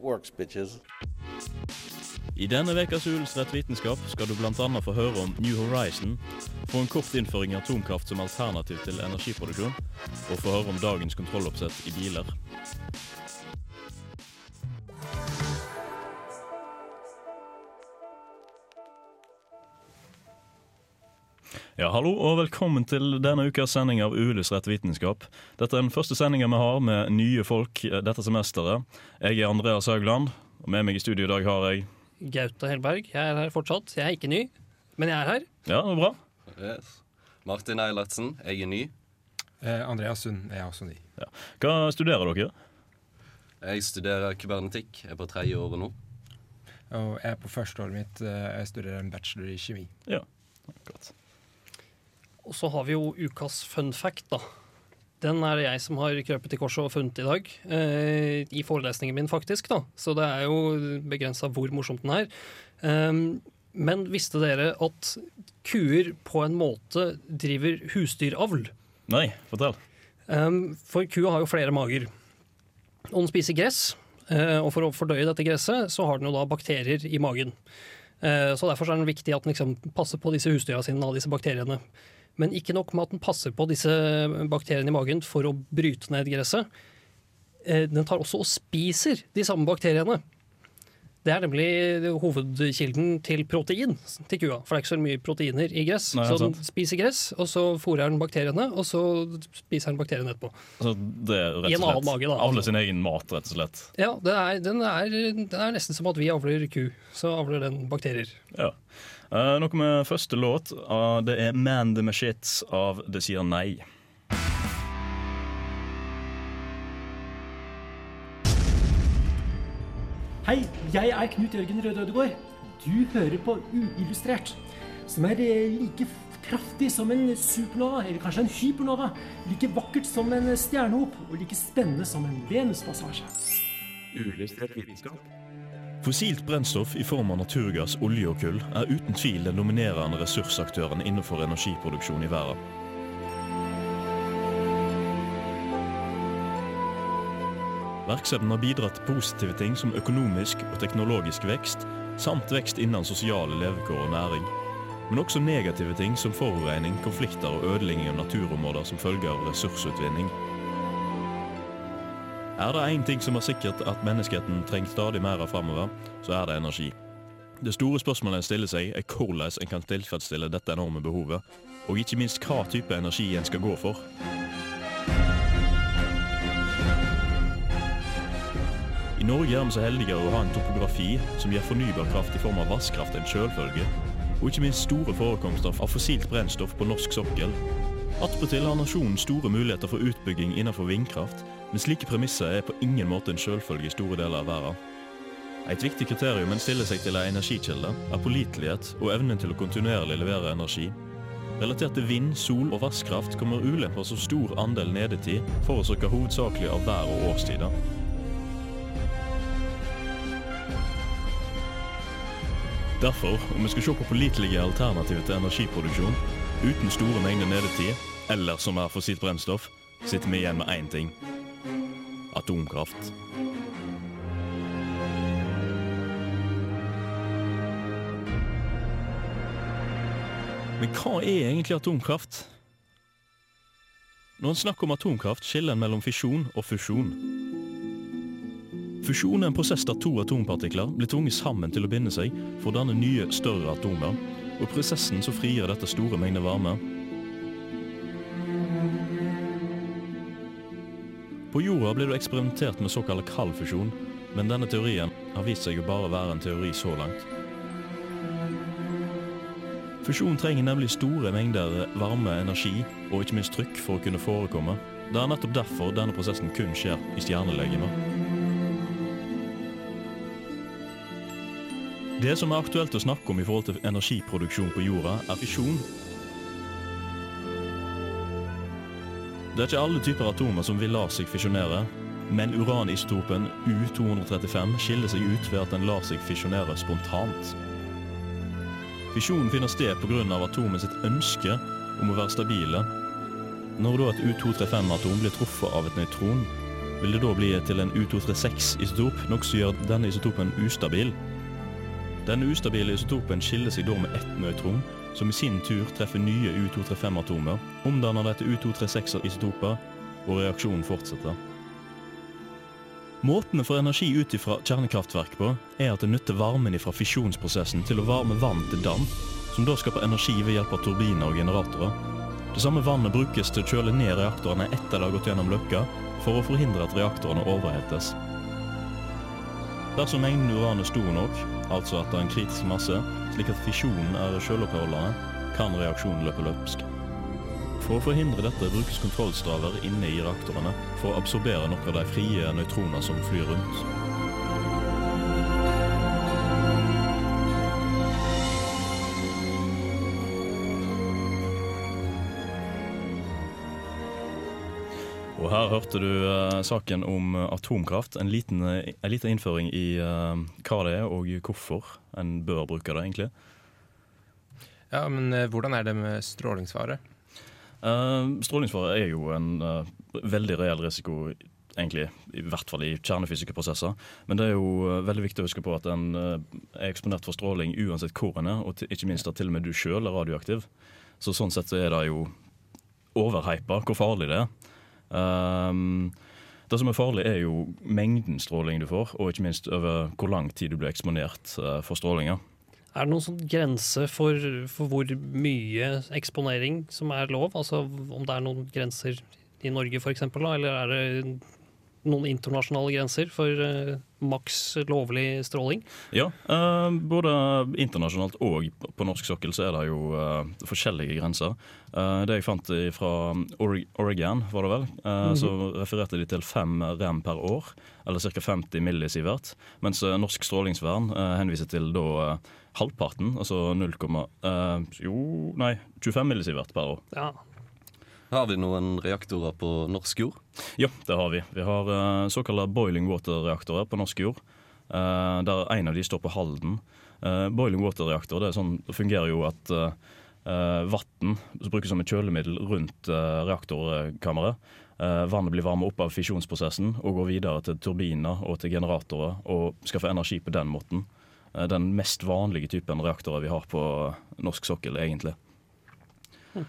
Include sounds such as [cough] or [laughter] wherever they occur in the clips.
works. I denne ukas Uillustrert vitenskap skal du bl.a. få høre om New Horizon, få en kort innføring av atomkraft som alternativ til energiproduksjon, og få høre om dagens kontrolloppsett i biler. Ja, hallo og velkommen til denne ukas sending av Uillustrert vitenskap. Dette er den første sendinga vi har med nye folk eh, dette semesteret. Jeg er Andreas Haugland, og med meg i studio i dag har jeg Gaute Helberg. Jeg er her fortsatt. Jeg er ikke ny, men jeg er her. Ja, det er bra. Yes. Martin Eilertsen, jeg er ny. Eh, Andreas Sund er også ny. Hva studerer dere? Jeg studerer kybernetikk. Jeg er på tredje året nå. Og jeg er på førsteåret mitt. eh, Jeg studerer en bachelor i kjemi. Ja, Godt. Og så har vi jo ukas fun fact, da. Den er det jeg som har krøpet i korset og funnet i dag. Eh, I forelesningen min, faktisk. da Så det er jo begrensa hvor morsomt den er. Eh, men visste dere at kuer på en måte driver husdyravl? Nei, fortell. Eh, for kua har jo flere mager. Og den spiser gress. eh, og for å fordøye dette gresset, så har den jo da bakterier i magen. Eh, så derfor er det viktig at den liksom passer på disse husdyra sine av disse bakteriene. Men ikke nok med at den passer på disse bakteriene i magen for å bryte ned gresset. Eh, Den tar også og spiser de samme bakteriene. Det er nemlig hovedkilden til protein til kua. For det er ikke så mye proteiner i gress. Nei, så sant. den spiser gress, og så fôrer den bakteriene, og så spiser den bakteriene etterpå. Altså, det er rett og slett mage, da. avler sin egen mat, rett og slett. Ja, det er, den, er, den er nesten som at vi avler ku. Så avler den bakterier. Ja. Eh, noe med første låt. ah, det er 'Man the Machets' av Det sier nei. Hei, jeg er Knut Jørgen Røde Ødegård. Du hører på Uillustrert, som er eh, like kraftig som en supernova, eller kanskje en hypernova. Like vakkert som en stjernehop, og like spennende som en Venuspassasje. Uillustrert vitenskap. Fossilt brennstoff i form av naturgass, olje og kull er uten tvil den dominerende ressursaktøren innenfor energiproduksjon i verden. Virksomheten har bidratt til positive ting som økonomisk og teknologisk vekst, samt vekst innen sosiale levekår og næring. Men også negative ting som forurensning, konflikter og ødelegging av naturområder som følge av ressursutvinning. Er det én ting som er sikkert at menneskeheten trenger stadig mer av framover, så er det energi. Det store spørsmålet en stiller seg, er hvordan en kan tilfredsstille dette enorme behovet, og ikke minst hva type energi en skal gå for. I Norge er vi så heldige å ha en topografi som gir fornybar kraft i form av vannkraft en sjølfølge, og ikke minst store forekomster av fossilt brennstoff på norsk sokkel. Attpåtil har nasjonen store muligheter for utbygging innenfor vindkraft, men slike premisser er på ingen måte en sjølfølge i store deler av verden. Et viktig kriterium en stiller seg til en energikilde, er pålitelighet og evnen til å kontinuerlig levere energi. Relatert til vind, sol og vasskraft kommer ulemper som stor andel nedetid, forårsaka hovedsakelig av vær og årstider. Derfor, om vi skal se på pålitelige alternativer til energiproduksjon, uten store mengder nedetid, eller som er fossilt brennstoff, sitter vi igjen med én ting atomkraft. Men hva er egentlig atomkraft? Når en snakker om atomkraft, skiller en mellom fisjon og fusjon. Fusjon er en prosess der to atompartikler blir tvunget sammen til å binde seg for å danne nye, større atomer, og i prosessen så frigjør dette store mengder varme. På jorda blir det eksperimentert med såkalt kald fusjon, men denne teorien har vist seg å bare være en teori så langt. Fusjon trenger nemlig store mengder varme, energi og ikke minst trykk for å kunne forekomme. Det er nettopp derfor denne prosessen kun skjer i stjernelegeme. Det som er aktuelt å snakke om i forhold til energiproduksjon på jorda, er fisjon. Det er ikke alle typer atomer som vil la seg fisjonere, men uranisotopen U235 skiller seg ut ved at den lar seg fisjonere spontant. Fisjonen finner sted pga. atomet sitt ønske om å være stabile. Når da et U235-atom blir truffet av et nøytron, vil det da bli til en U236-isotop, noe som gjør denne isotopen ustabil. Denne ustabile isotopen skiller seg da med ett nøytron, som i sin tur treffer nye U235-atomer, omdanner dette U236-isotoper, og reaksjonen fortsetter. Måten å energi ut fra kjernekraftverk på, er at det nytter varmen fra fisjonsprosessen til å varme vann til damp, som da skaper energi ved hjelp av turbiner og generatorer. Det samme vannet brukes til å kjøle ned reaktorene etter det har gått gjennom løkka, for å forhindre at reaktorene overhetes. Dersom mengden uran er stor nok, altså at det er en kritisk masse, slik at fisjonen er selvoppholdende, kan reaksjonen løpe løpsk. For å forhindre dette brukes kontrollstraver inne i reaktorene for å absorbere noen av de frie nøytroner som flyr rundt. Og her hørte du uh, saken om uh, atomkraft. En liten, uh, en liten innføring i hva det er og hvorfor en bør bruke det, egentlig. Ja, men hvordan er det med strålingsfare? strålingsfare er jo en veldig reell risiko, egentlig, i hvert fall i kjernefysiske prosesser. Men det er jo veldig viktig å huske på at en er eksponert for stråling uansett hvor en er, og ikke minst at til og med du sjøl er radioaktiv. Så sånn sett så er det jo overhypa hvor farlig det er. Um, det som er farlig, er jo mengden stråling du får, og ikke minst over hvor lang tid du blir eksponert uh, for strålinga. Er det noen sånn grense for, for, hvor mye eksponering som er lov? Altså om det er noen grenser i Norge f.eks., eller er det noen internasjonale grenser for uh, maks lovlig stråling? Ja, uh, både internasjonalt og på norsk sokkel så er det jo uh, forskjellige grenser. det jeg fant fra Oregon, var det vel, mm -hmm. så refererte de til fem rem per år, eller ca. 50 millisievert. Mens norsk strålingsvern henviser til da halvparten, altså 0, jo, nei, 25 millisievert per år. Ja, har vi noen reaktorer på norsk jord? Ja, det har vi. Vi har uh, såkalte boiling water-reaktorer på norsk jord. Uh, der en av de står på Halden. Uh, boiling water-reaktor det, sånn, det fungerer jo at uh, vann brukes som et kjølemiddel rundt reaktorkammeret. vannet blir varmet opp av fisjonsprosessen og går videre til turbiner og til generatorer og skaffer energi på den måten. den mest vanlige typen reaktorer vi har på norsk sokkel, egentlig. Uh,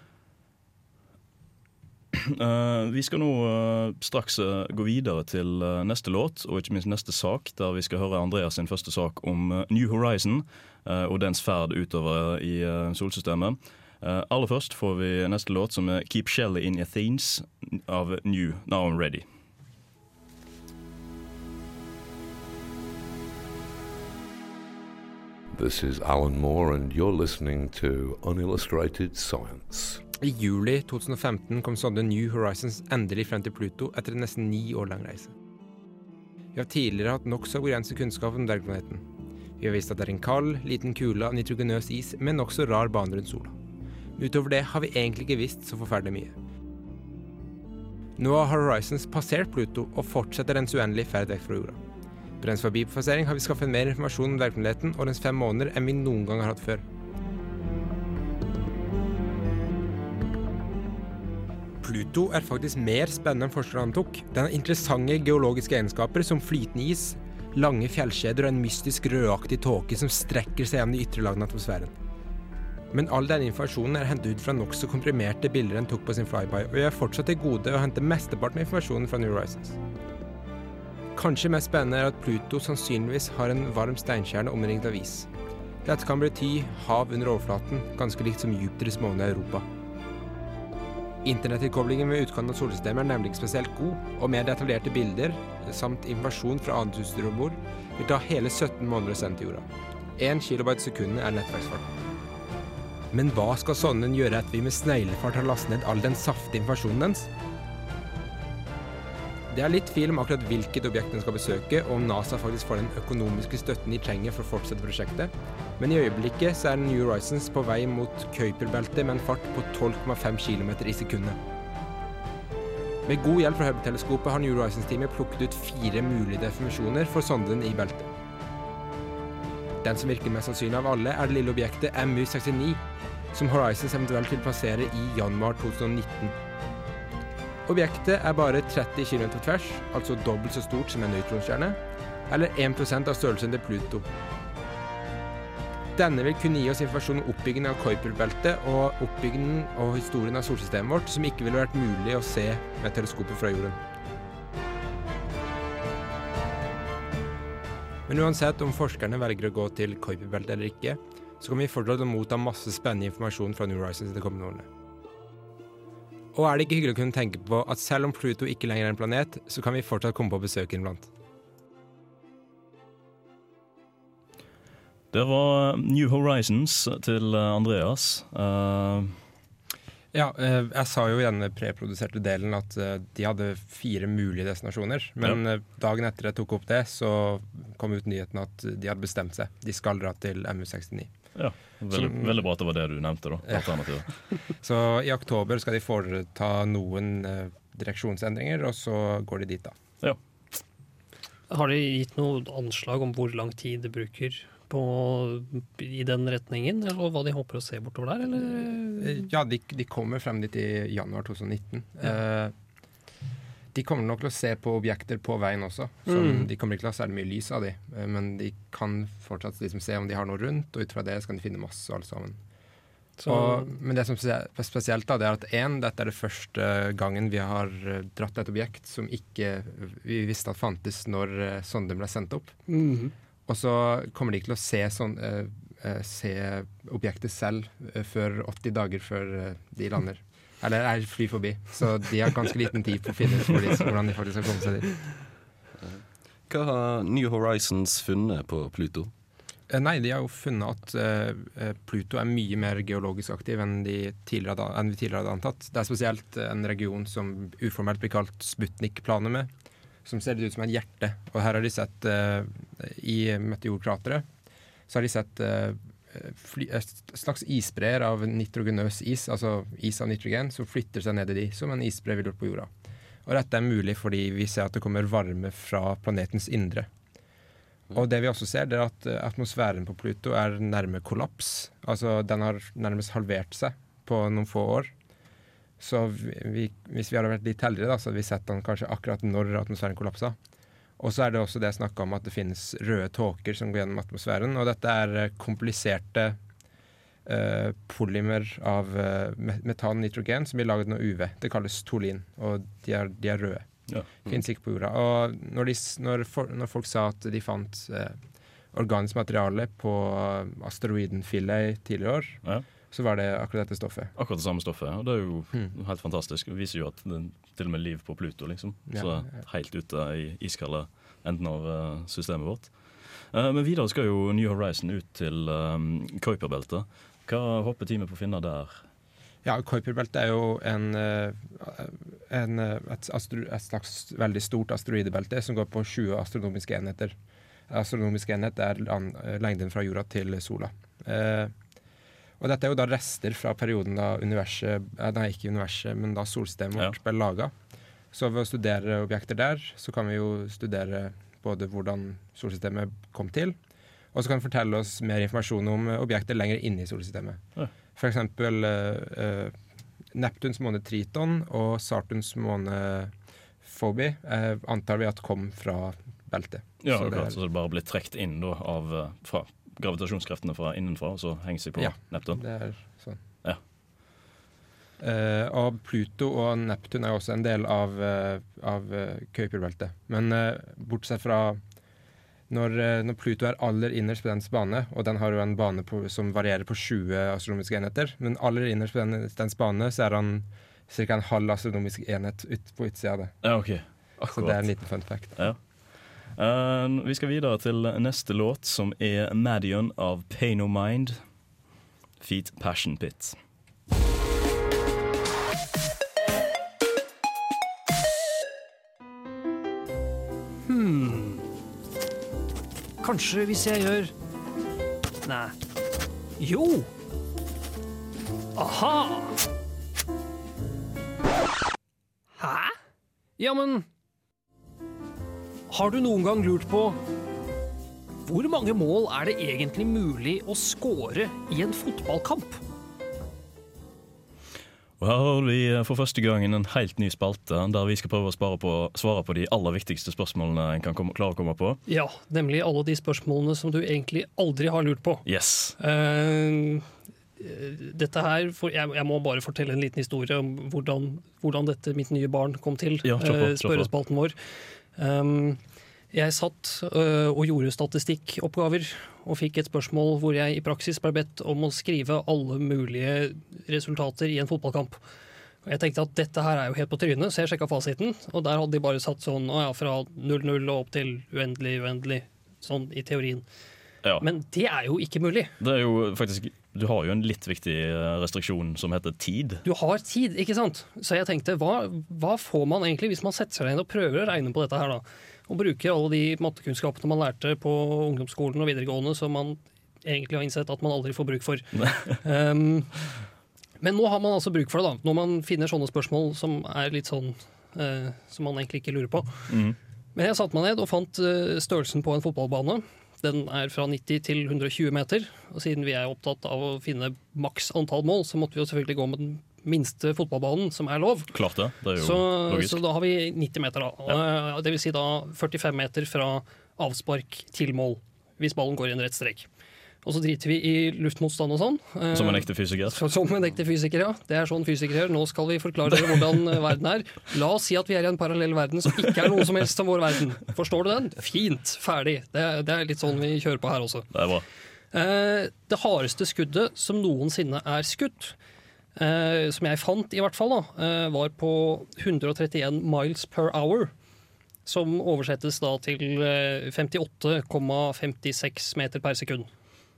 vi skal nå uh, straks uh, gå videre til neste låt, og ikke minst neste sak, der vi skal høre Andreas sin første sak om New Horizon og dens ferd utover i solsystemet. aller først får vi neste låt, som er Keep Shelly in Athens av New Now I'm Ready. This is Alan Moore, and you're listening to Unillustrated Science. I juli 2015 kom sonde New Horizons endelig frem til Pluto etter en nesten ni år lang reise. Vi har tidligere hatt nokså begrenset kunnskap om dvergplaneten. Vi har visst at det er en kald, liten kule av nitrogenøs is med en nokså rar bane rundt sola. Utover det har vi egentlig ikke visst så forferdelig mye. Nå har Horizons passert Pluto og fortsetter dens uendelige ferd vekk fra jorda. På dens forbipassering har vi skaffet mer informasjon om dvergplaneten og dens fem måneder enn vi noen gang har hatt før. Pluto er faktisk mer spennende enn forskerne antok. Den har interessante geologiske egenskaper som flytende is, lange fjellkjeder og en mystisk rødaktig tåke som strekker seg gjennom de ytre lagene av atmosfæren. Men all denne informasjonen er hentet ut fra nokså komprimerte bilder en tok på sin flyby, og er fortsatt til gode å hente mesteparten av informasjonen fra New Horizons. Kanskje mest spennende er at Pluto sannsynligvis har en varm steinkjerne omringet av is. Dette kan bety hav under overflaten, ganske likt som Jupiters måne i Europa. Internettilkoblingen med utkanten av solsystemet er nemlig ikke spesielt god, og mer detaljerte bilder samt informasjon fra annet utstyr om bord vil ta hele 17 måneder å sende til jorda. 1 kilobyte sekundet er nettverksfarten. Men hva skal sonden gjøre etter vi med sneglefart har lastet ned all den saftige informasjonen dens? Det er litt tvil om akkurat hvilket objekt den skal besøke, og om NASA faktisk får den økonomiske støtten de trenger for å fortsette prosjektet, men i øyeblikket så er New Horizons på vei mot Kuiperbeltet med en fart på 12,5 km i sekundet. Med god hjelp fra Hubble-teleskopet har New Horizons-teamet plukket ut fire mulige definisjoner for sonden i beltet. Den som virker mest sannsynlig av alle, er det lille objektet MU69, som Horizons eventuelt vil plassere i januar 2019. Objektet er bare 30 km tvers, altså dobbelt så stort som en nøytronstjerne, eller 1% av størrelsen til Pluto. Denne vil kunne gi oss informasjon om oppbyggingen av Kuiperbeltet og oppbyggingen og historien av solsystemet vårt, som ikke ville vært mulig å se med teleskopet fra jorden. Men uansett om forskerne velger å gå til Kuiperbeltet eller ikke, så kan vi fortsatt motta masse spennende informasjon fra New Horizons de kommende årene. Og er det ikke hyggelig å kunne tenke på at selv om Pluto ikke lenger er en planet, så kan vi fortsatt komme på besøk innblant? Det var New Horizons til Andreas. Uh, ja, eh, jeg sa jo i denne preproduserte delen at eh, de hadde fire mulige destinasjoner. Men ja. dagen etter jeg tok opp det, så kom ut nyheten at de hadde bestemt seg. De skal dra til MU69. Ja, veldig, som, veldig, bra at det var det du nevnte, da. Ja. [laughs] så i oktober skal de foreta noen uh, direksjonsendringer, og så går de dit, da. Ja. Har de gitt noe anslag om hvor lang tid det bruker på, i den retningen, og hva de håper å se bortover der, eller? Eh, ja, de, de kommer frem dit i januar 2019. Ja. Uh, de kommer nok til å se på objekter på veien også. Mm. De kommer ikke til å ha særlig mye lys av de, eh, men de kan fortsatt liksom se om de har noe rundt, og ut fra det så kan de finne masse alt sammen. Og, men det som er spesielt, da, det er at én, dette er det første gangen vi har eh, dratt et objekt som ikke vi visste at fantes når uh, sonden ble sendt opp. Mm. Og så kommer de ikke til å se, sånn, uh, se objektet selv før 80 dager før de lander. Eller er fly forbi. Så de har ganske liten tid på å finne ut hvordan de faktisk skal komme seg dit. Hva har New Horizons funnet på Pluto? Eh, nei, de har jo funnet at uh, Pluto er mye mer geologisk aktiv enn, de tidligere, enn vi tidligere hadde antatt. Det er spesielt en region som uformelt blir kalt Sputnik-planet med, som ser ut som et hjerte. Og her har de sett, i meteorkrateret, så har de sett fly, et slags isbreer av nitrogenøs is, altså is av nitrogen, som flytter seg ned i de, som en isbre ville gjort på jorda. Og dette er mulig fordi vi ser at det kommer varme fra planetens indre. Og det vi også ser, det er at eh, atmosfæren på Pluto er nærme kollaps. Altså den har nærmest halvert seg på noen få år. Så vi, hvis vi hadde vært litt heldigere, da, så hadde vi sett den kanskje akkurat når atmosfæren kollapsa. Og så er det også det jeg snakka om at det finnes røde tåker som går gjennom atmosfæren. Og dette er eh, kompliserte uh, polymer av uh, metan nitrogen som blir laget av UV. Det kalles tolin, og de er, de er røde. Ja. Mm. Fins ikke på jorda. Og når, de, når, for, når, folk sa at de fant uh, organisk materiale på asteroiden Philae tidligere år, ja så var det akkurat dette stoffet. Akkurat det samme stoffet. Og det er jo mm. helt fantastisk. Det viser jo at det er til og med liv på Pluto, liksom. Ja, så ja. helt ute i iskalde enden av uh, systemet vårt. Uh, men videre skal jo New Horizon ut til um, Kuiperbeltet. Hva håper teamet på å finne der? Ja, Kuiperbeltet er jo en, en, et, et, slags veldig stort asteroidebelte som går på 20 astronomiske enheter. Astronomiske enhet er lengden fra jorda til sola. Uh, og dette er jo da rester fra perioden da universet eh, Nei, ikke universet, men da solsystemet vårt ja. ble laga. Så ved å studere objekter der, så kan vi jo studere både hvordan solsystemet kom til, og så kan det fortelle oss mer informasjon om objekter lenger inne i solsystemet. Ja. F.eks. Uh, uh, Neptuns måne Triton og Sartuns måne Phoebe uh, antar vi at kom fra beltet. Ja, så. Det er, så det bare ble trukket inn da, av, fra gravitasjonskreftene fra innenfra og så henger seg på ja, Neptun? det er sånn. Ja. Uh, og Pluto og Neptun er også en del av, uh, av uh, Kuiperbeltet. Men uh, bortsett fra når, når, Pluto er aller innerst på dens bane, og den har jo en bane på, som varierer på 20 astronomiske enheter, men aller innerst på den, dens bane så er han ca. en halv astronomisk enhet ut, på utsida av det. Ja, okay. Så det er en liten fun fact. Ja. Uh, vi skal videre til neste låt, som er Madion av Pay No Mind. Feet Passion Pit. Hmm. Kanskje hvis jeg gjør Nei. Jo! Aha! Hæ? Ja, men har du noen gang lurt på hvor mange mål er det egentlig mulig å score i en fotballkamp? Og her har vi for første gang en helt ny spalte der vi skal prøve å på, svare på de aller viktigste spørsmålene en kan komme, klare å komme på. Ja, nemlig alle de spørsmålene som du egentlig aldri har lurt på. Yes. Uh, dette her, for, jeg, jeg må bare fortelle en liten historie om hvordan, hvordan dette mitt nye barn kom til. Ja, kjør på, eh, på. spørrespalten vår. Um, jeg satt øh, og gjorde statistikkoppgaver og fikk et spørsmål hvor jeg i praksis ble bedt om å skrive alle mulige resultater i en fotballkamp. Og jeg tenkte at dette her er jo helt på trynet, så jeg sjekka fasiten. Og der hadde de bare satt sånn ja, fra 0-0 og opp til uendelig, uendelig. Sånn i teorien. Ja. Men det er jo ikke mulig. Det er jo faktisk Du har jo en litt viktig eh, restriksjon som heter tid. Du har tid, ikke sant? Så jeg tenkte, hva, hva får man egentlig hvis man setter seg ned og prøver å regne på dette her, da? Og bruker alle de mattekunnskapene man lærte på ungdomsskolen og videregående som man egentlig har innsett at man aldri får bruk for. um, [laughs] men nå har man altså bruk for det, da. Når man finner sånne spørsmål som er litt sånn uh, som man egentlig ikke lurer på. Mm. Men jeg satte meg ned og fant uh, størrelsen på en fotballbane. Den er fra 90 til 120 meter. Og siden vi er opptatt av å finne maks antall mål, så måtte vi jo selvfølgelig gå med den minste fotballbanen som er lov. Klart det. Det er jo Så, logisk. så da har vi 90 meter, da. Ja. Det vil si da 45 meter fra avspark til mål, hvis ballen går i en rett strek. Og så driter vi i luftmotstand og sånn. Eh, Som en ekte fysiker. Som en ekte fysiker, ja. Det er sånn fysikere gjør. Nå skal vi forklare dere hvordan eh, verden er. La oss si at vi er i en parallell verden som ikke er noe som helst som vår verden. Forstår du den? Fint. Ferdig. Det det er litt sånn vi kjører på her også. Det er bra. Eh, det hardeste skuddet som noensinne er skutt, som jeg fant i hvert fall, da, var på 131 miles per hour. Som oversettes da til eh, 58,56 meter per sekund.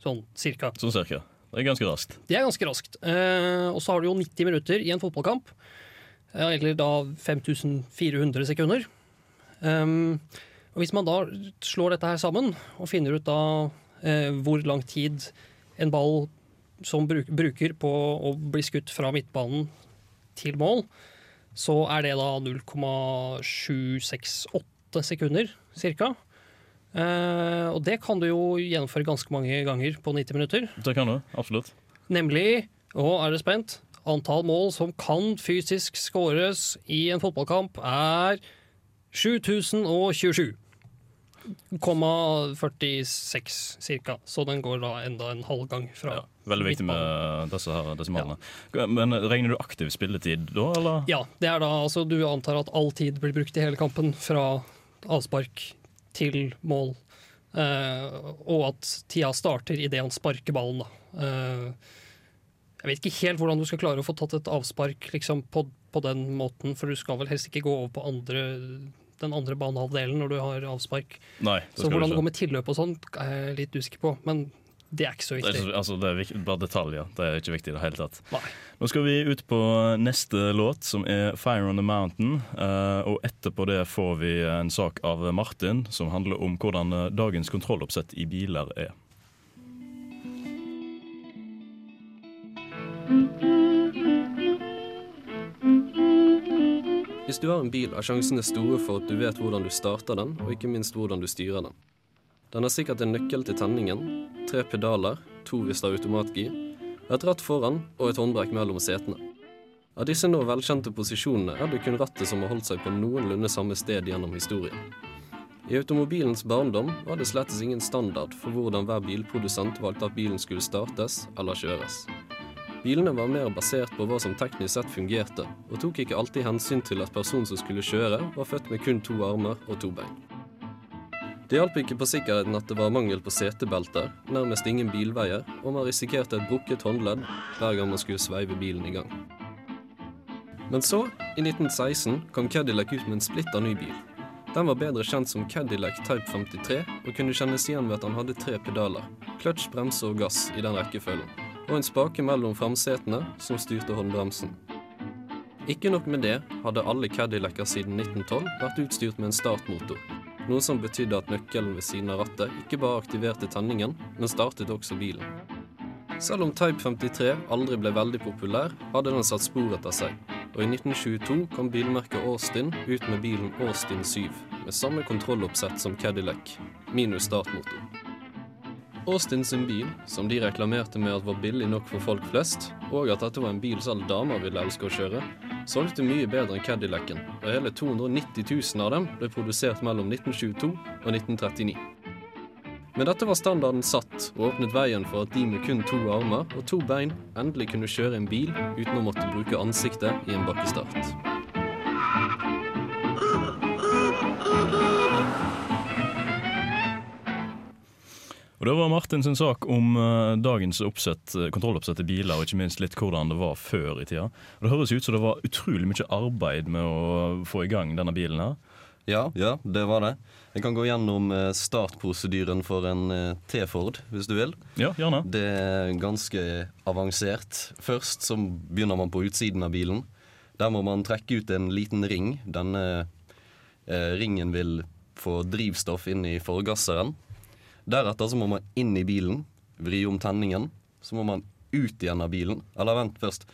Sånn cirka. Sånn cirka. Det er ganske raskt. Det er ganske raskt. Eh, og så har du jo 90 minutter i en fotballkamp. Eh, eller da 5400 sekunder. Um, og hvis man da slår dette her sammen, og finner ut da eh, hvor lang tid en ball som bruk, bruker på å bli skutt fra midtbanen til mål, så er det da 0,768 sekunder cirka. Eh, og det kan du jo gjennomføre ganske mange ganger på 90 minutter. Det kan du. Absolutt. Nemlig, og er du spent, antall mål som kan fysisk skåres i en fotballkamp er 7027. 46 cirka. Så den går da enda en halv gang fra Veldig viktig med disse her desimalene. Men regner du aktiv spilletid da, eller? Ja, det er da altså du antar at all tid blir brukt i hele kampen, fra avspark til mål. Uh, og at tida starter idet han sparker ballen. Eh, jeg vet ikke helt hvordan du skal klare å få tatt et avspark liksom, på, på den måten, for du skal vel helst ikke gå over på andre, den andre banehalvdelen når du har avspark. Nei, Så hvordan det går med tilløp og sånn, er jeg litt usikker på. Men det er ikke så Det viktig. er, altså, det er bare detaljer. Det er ikke viktig i det hele tatt. Nei. Nå skal vi ut på neste låt, som er 'Fire on the Mountain'. eh, og etterpå det får vi en sak av Martin som handler om hvordan eh, dagens kontrolloppsett i biler er. Hvis du har en bil, er sjansene store for at du vet hvordan du starter den, og ikke minst hvordan du styrer den. Den har sikkert en nøkkel til tenningen, tre pedaler, to hvis det er automatgir, et ratt foran og et håndbrekk mellom setene. Av disse nå velkjente posisjonene er det kun rattet som har holdt seg på noenlunde samme sted gjennom historien. I automobilens barndom var det slettes ingen standard for hvordan hver bilprodusent valgte at bilen skulle startes eller kjøres. Bilene var mer basert på hva som teknisk sett fungerte, og tok ikke alltid hensyn til at personen som skulle kjøre, var født med kun to armer og to bein. Det hjalp ikke på sikkerheten at det var mangel på setebelter, nærmest ingen bilveier, og man risikerte et brukket håndledd hver gang man skulle sveive bilen i gang. Men så, i 1916, kom Cadillac ut med en splitter ny bil. Den var bedre kjent som Cadillac Type 53, og kunne kjennes igjen ved at han hadde tre pedaler, kløtsj, bremse og gass i den rekkefølgen, og en spake mellom framsetene som styrte håndbremsen. Ikke nok med det hadde alle Cadillacer siden 1912 vært utstyrt med en startmotor, noe som betydde at nøkkelen ved siden av rattet ikke bare aktiverte tenningen, men startet også bilen. Selv om Type 53 aldri ble veldig populær, hadde den satt spor etter seg, og i 1922 kom bilmerket Austin ut med bilen Austin 7, med samme kontrolloppsett som Cadillac, minus startmotor. Austin sin bil, som de reklamerte med at var billig nok for folk flest, og at dette var en bil selv damer ville elske å kjøre, solgte mye bedre enn Cadillacen, og hele 290 000 av dem ble produsert mellom 1922 og 1939. Men dette var standarden satt, og åpnet veien for at de med kun to armer og to bein endelig kunne kjøre en bil uten å måtte bruke ansiktet i en bakkestart. Og Det var Martin sin sak om eh, dagens oppsett, eh, kontrolloppsett til biler, og ikke minst litt hvordan det var før i tida. Og Det høres ut som det var utrolig mye arbeid med å få i gang denne bilen her. Ja, ja, det var det. Jeg kan gå gjennom eh, startprosedyren for en T-Ford, hvis du vil. Ja, gjerne. Det er ganske avansert. Først så begynner man på utsiden av bilen. Der må man trekke ut en liten ring. Denne eh, ringen vil få drivstoff inn i forgasseren. Deretter så må man inn i bilen, vri om tenningen. Så må man ut igjen av bilen. Eller vent først.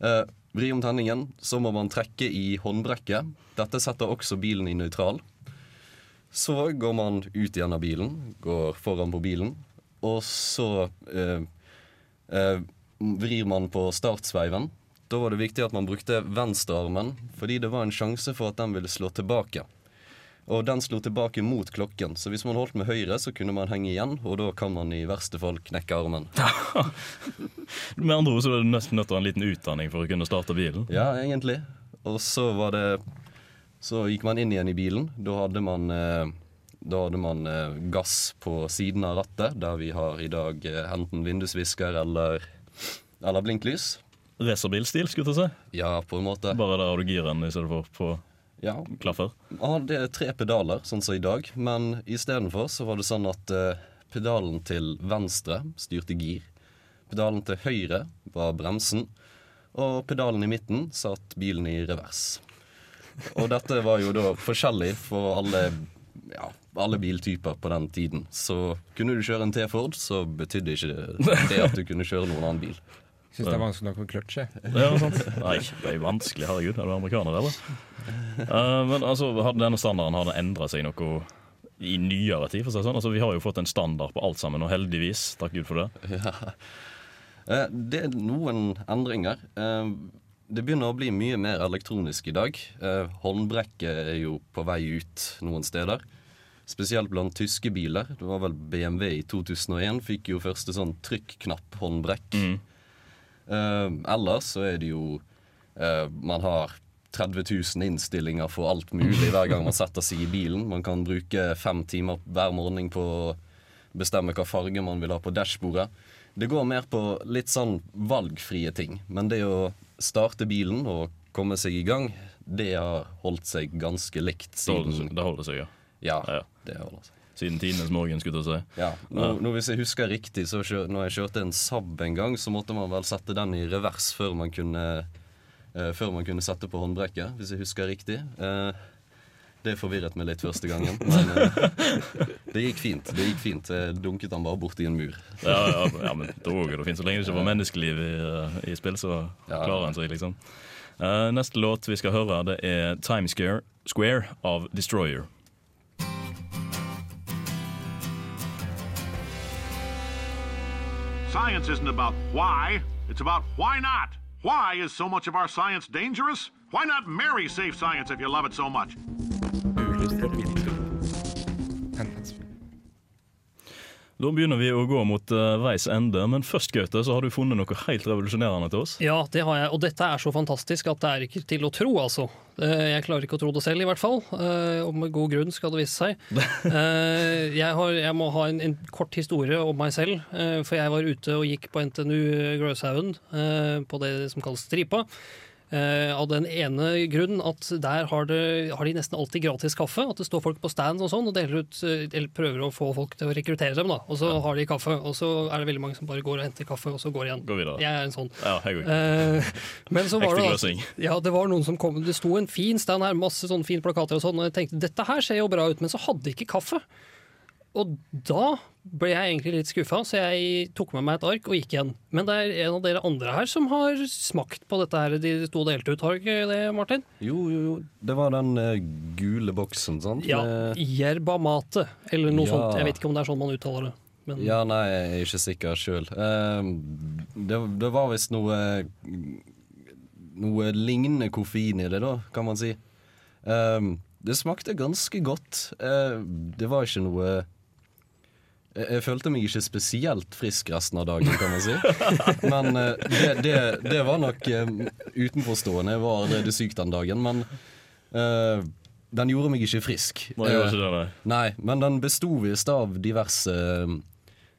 Eh, vri om tenningen, så må man trekke i håndbrekket. Dette setter også bilen i nøytral. Så går man ut igjen av bilen, går foran på bilen, og så eh, eh, vrir man på startsveiven. Da var det viktig at man brukte venstrearmen, fordi det var en sjanse for at den ville slå tilbake. Og den slo tilbake mot klokken, så hvis man holdt med høyre, så kunne man henge igjen, og da kan man i verste fall knekke armen. [laughs] Med andre ord så var du nesten nødt til å ha en liten utdanning for å kunne starte bilen. Ja, egentlig. Og så var det Så gikk man inn igjen i bilen. Da hadde man eh, da hadde man eh, gass på siden av rattet, der vi har i dag eh, enten vindusvisker eller, eller blinklys. Racerbilstil, skulle jeg si. Ja, på en måte. Bare der har du giren i stedet for på Ja, klaffer. Ja, det er tre pedaler, sånn som i dag. Men istedenfor så var det sånn at eh, pedalen til venstre styrte gir. Pedalen til høyre var bremsen. Og pedalen i midten satt bilen i revers. Og dette var jo da forskjellig for alle, ja, alle biltyper på den tiden. Så kunne du kjøre en T-Ford, så betydde ikke det, det at du kunne kjøre noen annen bil. Syns det er vanskelig nok med clutch, jeg. Ja, sant. Nei, det er vanskelig. Herregud, er du amerikaner, eller? Uh, men altså, har denne standarden har den endra seg noe i nyere tid? for å si sånn? Altså, Vi har jo fått en standard på alt sammen, og heldigvis. Takk Gud for det. Ja. Uh, Det er noen endringer. Uh, Det begynner å bli mye mer elektronisk i dag. Eh, Håndbrekket er jo på vei ut noen steder. Spesielt blant tyske biler. Det var vel BMW i 2001 fikk jo første sånn trykknapp-håndbrekk. Eh, ellers så er det jo eh, Man har 30 000 innstillinger for alt mulig hver gang man setter seg i bilen. Man kan bruke fem timer hver morgen på å bestemme hva farge man vil ha på dashbordet. Det går mer på litt sånn valgfrie ting. Men det å starte bilen og komme seg i gang, det har holdt seg ganske likt siden det holder seg ja. Ja, Ja, ja. det holder seg. Siden tidenes morgen, skulle jeg si. Ja, nå, nå Hvis jeg husker riktig, så kjør, når jeg kjørte en Saab en gang, så måtte man vel sette den i revers før man kunne, uh, før man kunne sette på håndbrekket, hvis jeg husker riktig. Uh, det forvirret meg litt første gangen, [laughs] men uh, det gikk fint. Det gikk fint. Jeg dunket han bare borti en mur. Ja, ja, ja men dog det fint. Så lenge det ikke var menneskeliv i, i spill, så klarer han seg, liksom. Neste låt vi skal høre, det er Times Square, Square av Destroyer. Science isn't about why, it's about why not. Why is so much of our science dangerous? Why not marry safe science if you love it so much? Da begynner vi å gå mot uh, veis ende, men først Gaute, så har du funnet noe helt revolusjonerende til oss. Ja, det har jeg, og dette er så fantastisk at det er ikke til å tro, altså. Eh, Jeg klarer ikke å tro det selv, i hvert fall. Eh, Og med god grunn, skal det vise seg. [laughs] Jeg, har, jeg må ha en, en kort historie om meg selv, for jeg var ute og gikk på NTNU Gløshaugen, eh, på det som kalles Stripa. Eh, av den ene grunn at der har, det, har de nesten alltid gratis kaffe. At det står folk på stand og sånn og deler ut, eh, eller prøver å få folk til å rekruttere dem. da, Og så har de kaffe, og så er det veldig mange som bare går og henter kaffe, og så går igjen. Går videre. Jeg er en sånn. Ja, Eh, men så [laughs] var det, gløsing. altså, ja, det var noen som kom Det sto en fin stand her, masse sånne fine plakater og sånn, og jeg tenkte dette her ser jo bra ut, men så hadde de ikke kaffe. Og da ble jeg egentlig litt skuffa, så jeg tok med meg et ark og gikk igjen. Men det er en av dere andre her som har smakt på dette her de og delte ut, har ikke det, Martin? Jo, jo, jo. Det var den uh, gule boksen, sant? Ja, Jerba mate, eller noe Ja. sånt. Jeg vet ikke om det er sånn man uttaler det. Men Ja, nei, jeg er ikke sikker sjøl. det, det var visst noe Noe lignende koffein i det, da, kan man si. Uh, det smakte ganske godt. Eh, det var ikke noe jeg, jeg følte meg ikke spesielt frisk resten av dagen, kan man si. [laughs] Men eh, det, det, det var nok eh, utenforstående. Jeg var allerede syk den dagen. Men uh, den gjorde meg ikke frisk. Nei, ikke Eh, det, nei. Nei, men den besto visst av diverse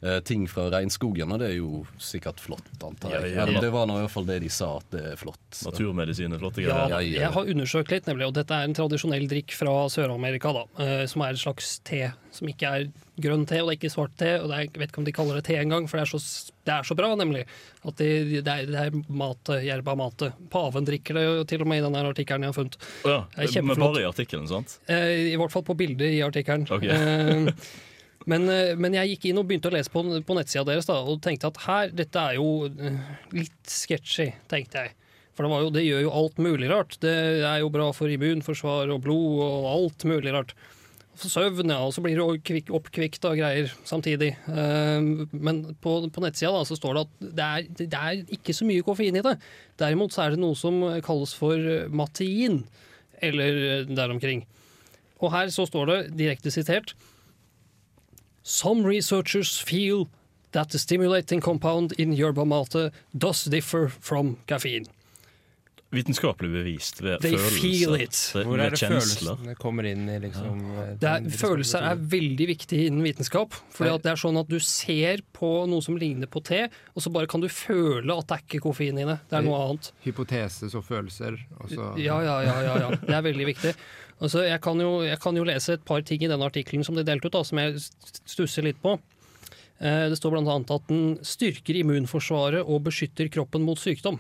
eh, ting fra regnskogen, og det er jo sikkert flott, antar jeg. Ja, ja, ja. Det var nå i hvert fall det de sa, at det er flott. så. Naturmedisin er flotte Ja, greier. jeg har undersøkt litt, nemlig, og dette er en tradisjonell drikk fra Sør-Amerika, da, eh, som er et slags te, som ikke er grønn te, og det er ikke svart te, og det er, jeg vet ikke om de kaller det te engang, for det er, så, det er så bra, nemlig, at det, det, er, det er mate, jerba mate. Paven drikker det jo til og med i denne artikkelen jeg har funnet. Oh, ja, Det er Men bare i artikkelen, sant? Eh, I hvert fall på bildet i artikkelen. Ok. Men, eh, men jeg gikk inn og begynte å lese på, på nettsida deres da, og tenkte at her, dette er jo eh, litt sketchy, tenkte jeg. For det, jo, det gjør jo alt mulig rart. Det er jo bra for immunforsvar og blod og alt mulig rart. Søvn, ja, og så blir du oppkvikt av greier samtidig. Eh, men på, på nettsida da, så står det at det er, det er ikke så mye koffein i det. Derimot så er det noe som kalles for matein, eller der omkring. Og her så står det direkte sitert Some researchers feel that the stimulating compound in yerba mate does differ from caffeine. Vitenskapelig bevist ved They følelser. feel it. Hvor er det følelsene kommer inn i liksom ja. Det er, følelser er veldig viktig innen vitenskap. Fordi at det er sånn at Du ser på noe som ligner på te, og så bare kan du føle at det er ikke koffein i det. Det er noe annet. Hypoteses og følelser. Også. Ja, ja, ja, ja, ja. Det er veldig viktig. Altså, jeg, kan jo, jeg kan jo lese et par ting i denne artikkelen som de delte ut, da, som jeg stusser litt på. Eh, Det står bl.a. at den styrker immunforsvaret og beskytter kroppen mot sykdom.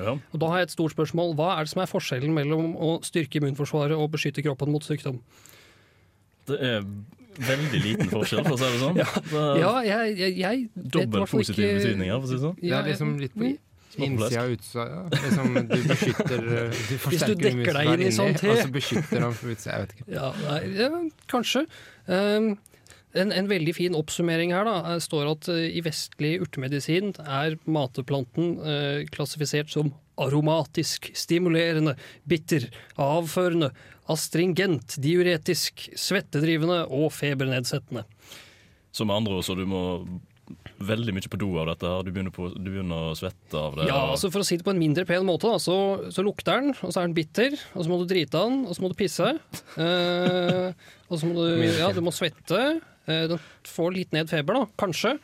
Ja. Og Da har jeg et stort spørsmål. Hva er det som er forskjellen mellom å styrke immunforsvaret og beskytte kroppen mot sykdom? Det er veldig liten forskjell, for å si det sånn. [laughs] Ja, Det ja jeg, jeg, jeg vet i Dobbel positiv ikke- betydning her, for å si det sånn. Det er liksom litt på innsida og utsida. Ja. Liksom, du beskytter eh, Du Hvis du dekker deg inn i sånn te. Og så beskytter han for utsida. Jeg vet ikke. Ja, nei, ja kanskje. Um, en, en veldig fin oppsummering her da, eh, står at eh, i vestlig urtemedisin er mateplanten eh, klassifisert som aromatisk, stimulerende, bitter, avførende, astringent, diuretisk, svettedrivende og febernedsettende. Så med andre ord, så du må veldig mye på do av dette. her. Du begynner, på, du begynner å svette av det. Ja, altså For å si det på en mindre pen måte, da, så, så lukter den, og så er den bitter, og så må du drite av den, og så må du pisse. Eh, og så må du, ja, du må svette. Eh, den får litt ned feber, da, kanskje.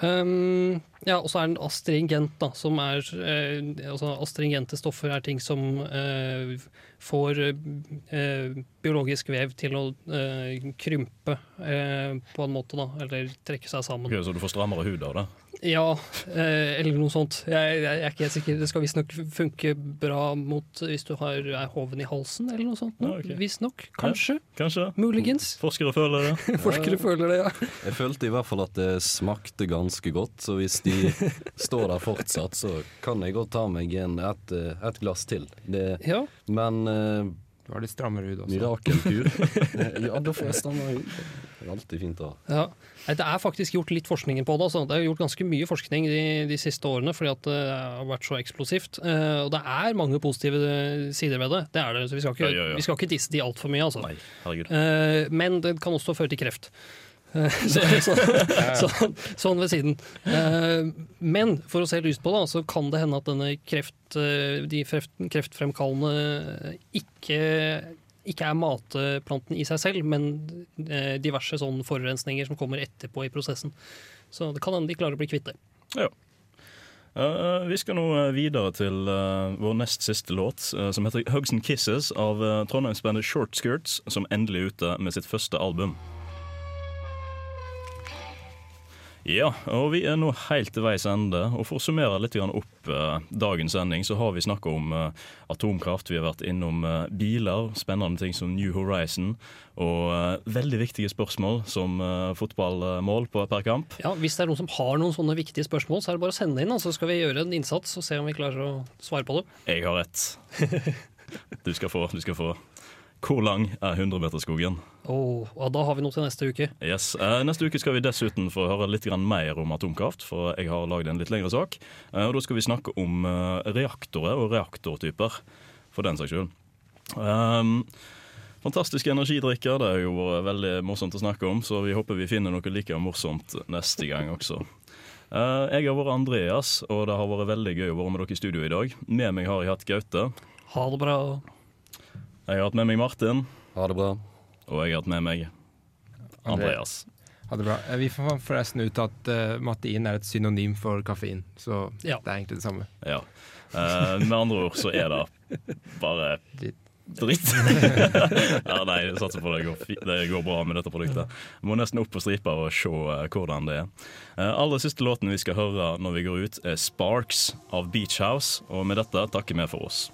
Um, ja, og så er den astringent, da, som er eh, altså Astringente stoffer er ting som eh, får eh, biologisk vev til å eh, krympe eh, på en måte, da, eller trekke seg sammen. Ok, så du får strammere hud av det? Ja, eh, eller noe sånt. Jeg, jeg er ikke helt sikker. Det skal visstnok funke bra mot hvis du har er hoven i halsen, eller noe sånt. Ja, okay. Visstnok. Kanskje. Kanskje. Muligens. Forskere føler det. [laughs] Forskere føler det, ja. Jeg følte i hvert fall at det smakte ganske godt, så hvis de står der fortsatt, så kan jeg godt ta meg en, et, eh, et glass til. Det, Ja. Men uh, Du har litt strammere hud også. mirakelkur Eh, [laughs] [laughs] Ja, da får jeg strammere hud. Det er alltid fint å ha. Ja. Det er faktisk gjort litt forskning på det. Altså. Det er gjort ganske mye forskning de, de siste årene fordi at det har vært så eksplosivt. Uh, og det er mange positive sider ved det. Det er det, så Vi skal ikke, Ja, ja, ja. Vi skal ikke disse de altfor mye. Altså. Nei. Eh, men det kan også føre til kreft. Så, [laughs] så, så, sånn ved siden. Eh, men for å se lyst på det, så kan det hende at denne kreft, eh, de kreft, kreftfremkallende ikke, ikke er matplanten i seg selv, men eh, diverse sånne forurensninger som kommer etterpå i prosessen. Så det kan hende de klarer å bli kvitt det. Ja. Vi skal nå videre til vår nest siste låt, som heter 'Hugs and Kisses' av Trondheimsbandet Short Skirts, som endelig er ute med sitt første album. Ja, og vi er nå helt til veis ende. Og For å summere litt opp eh, dagens sending, så har vi snakka om eh, atomkraft. Vi har vært innom eh, biler, spennende ting som New Horizon, og veldig viktige spørsmål som fotballmål på per kamp. Ja, Hvis det er noen som har noen sånne viktige spørsmål, så er det bare å sende inn, så skal vi gjøre en innsats og se om vi klarer å svare på det. Jeg har rett. [laughs] Du skal få. Du skal få. Hvor lang er 100-meterskogen? Oh, og da har vi noe til neste uke. Yes. Eh, neste uke skal vi dessuten få høre litt mer om atomkraft, for jeg har lagd en litt lengre sak. Eh, og Da skal vi snakke om eh, reaktorer og reaktortyper, for den saks skyld. Um, fantastiske energidrikker. Det har jo vært veldig morsomt å snakke om, så vi håper vi finner noe like morsomt neste gang også. Jeg har vært Andreas, og det har vært veldig gøy å være med dere i studio i dag. Med meg har jeg hatt Gaute. Ha det bra. Jeg har hatt med meg Martin. Ha det bra. Og jeg har hatt med meg Andreas. Ha det bra. Eh, Vi fant forresten ut at uh, matein er et synonym for kaffein, så Ja. det er egentlig det samme. Ja. Uh, med andre ord så er det bare dritt. [laughs] ja, nei, jeg satser på det går, fi- det går bra med dette produktet. Må nesten opp på stripa og se uh, hvordan det er. Uh, aller siste låten vi skal høre når vi går ut, er 'Sparks' av Beach House. Og med dette takker vi for oss.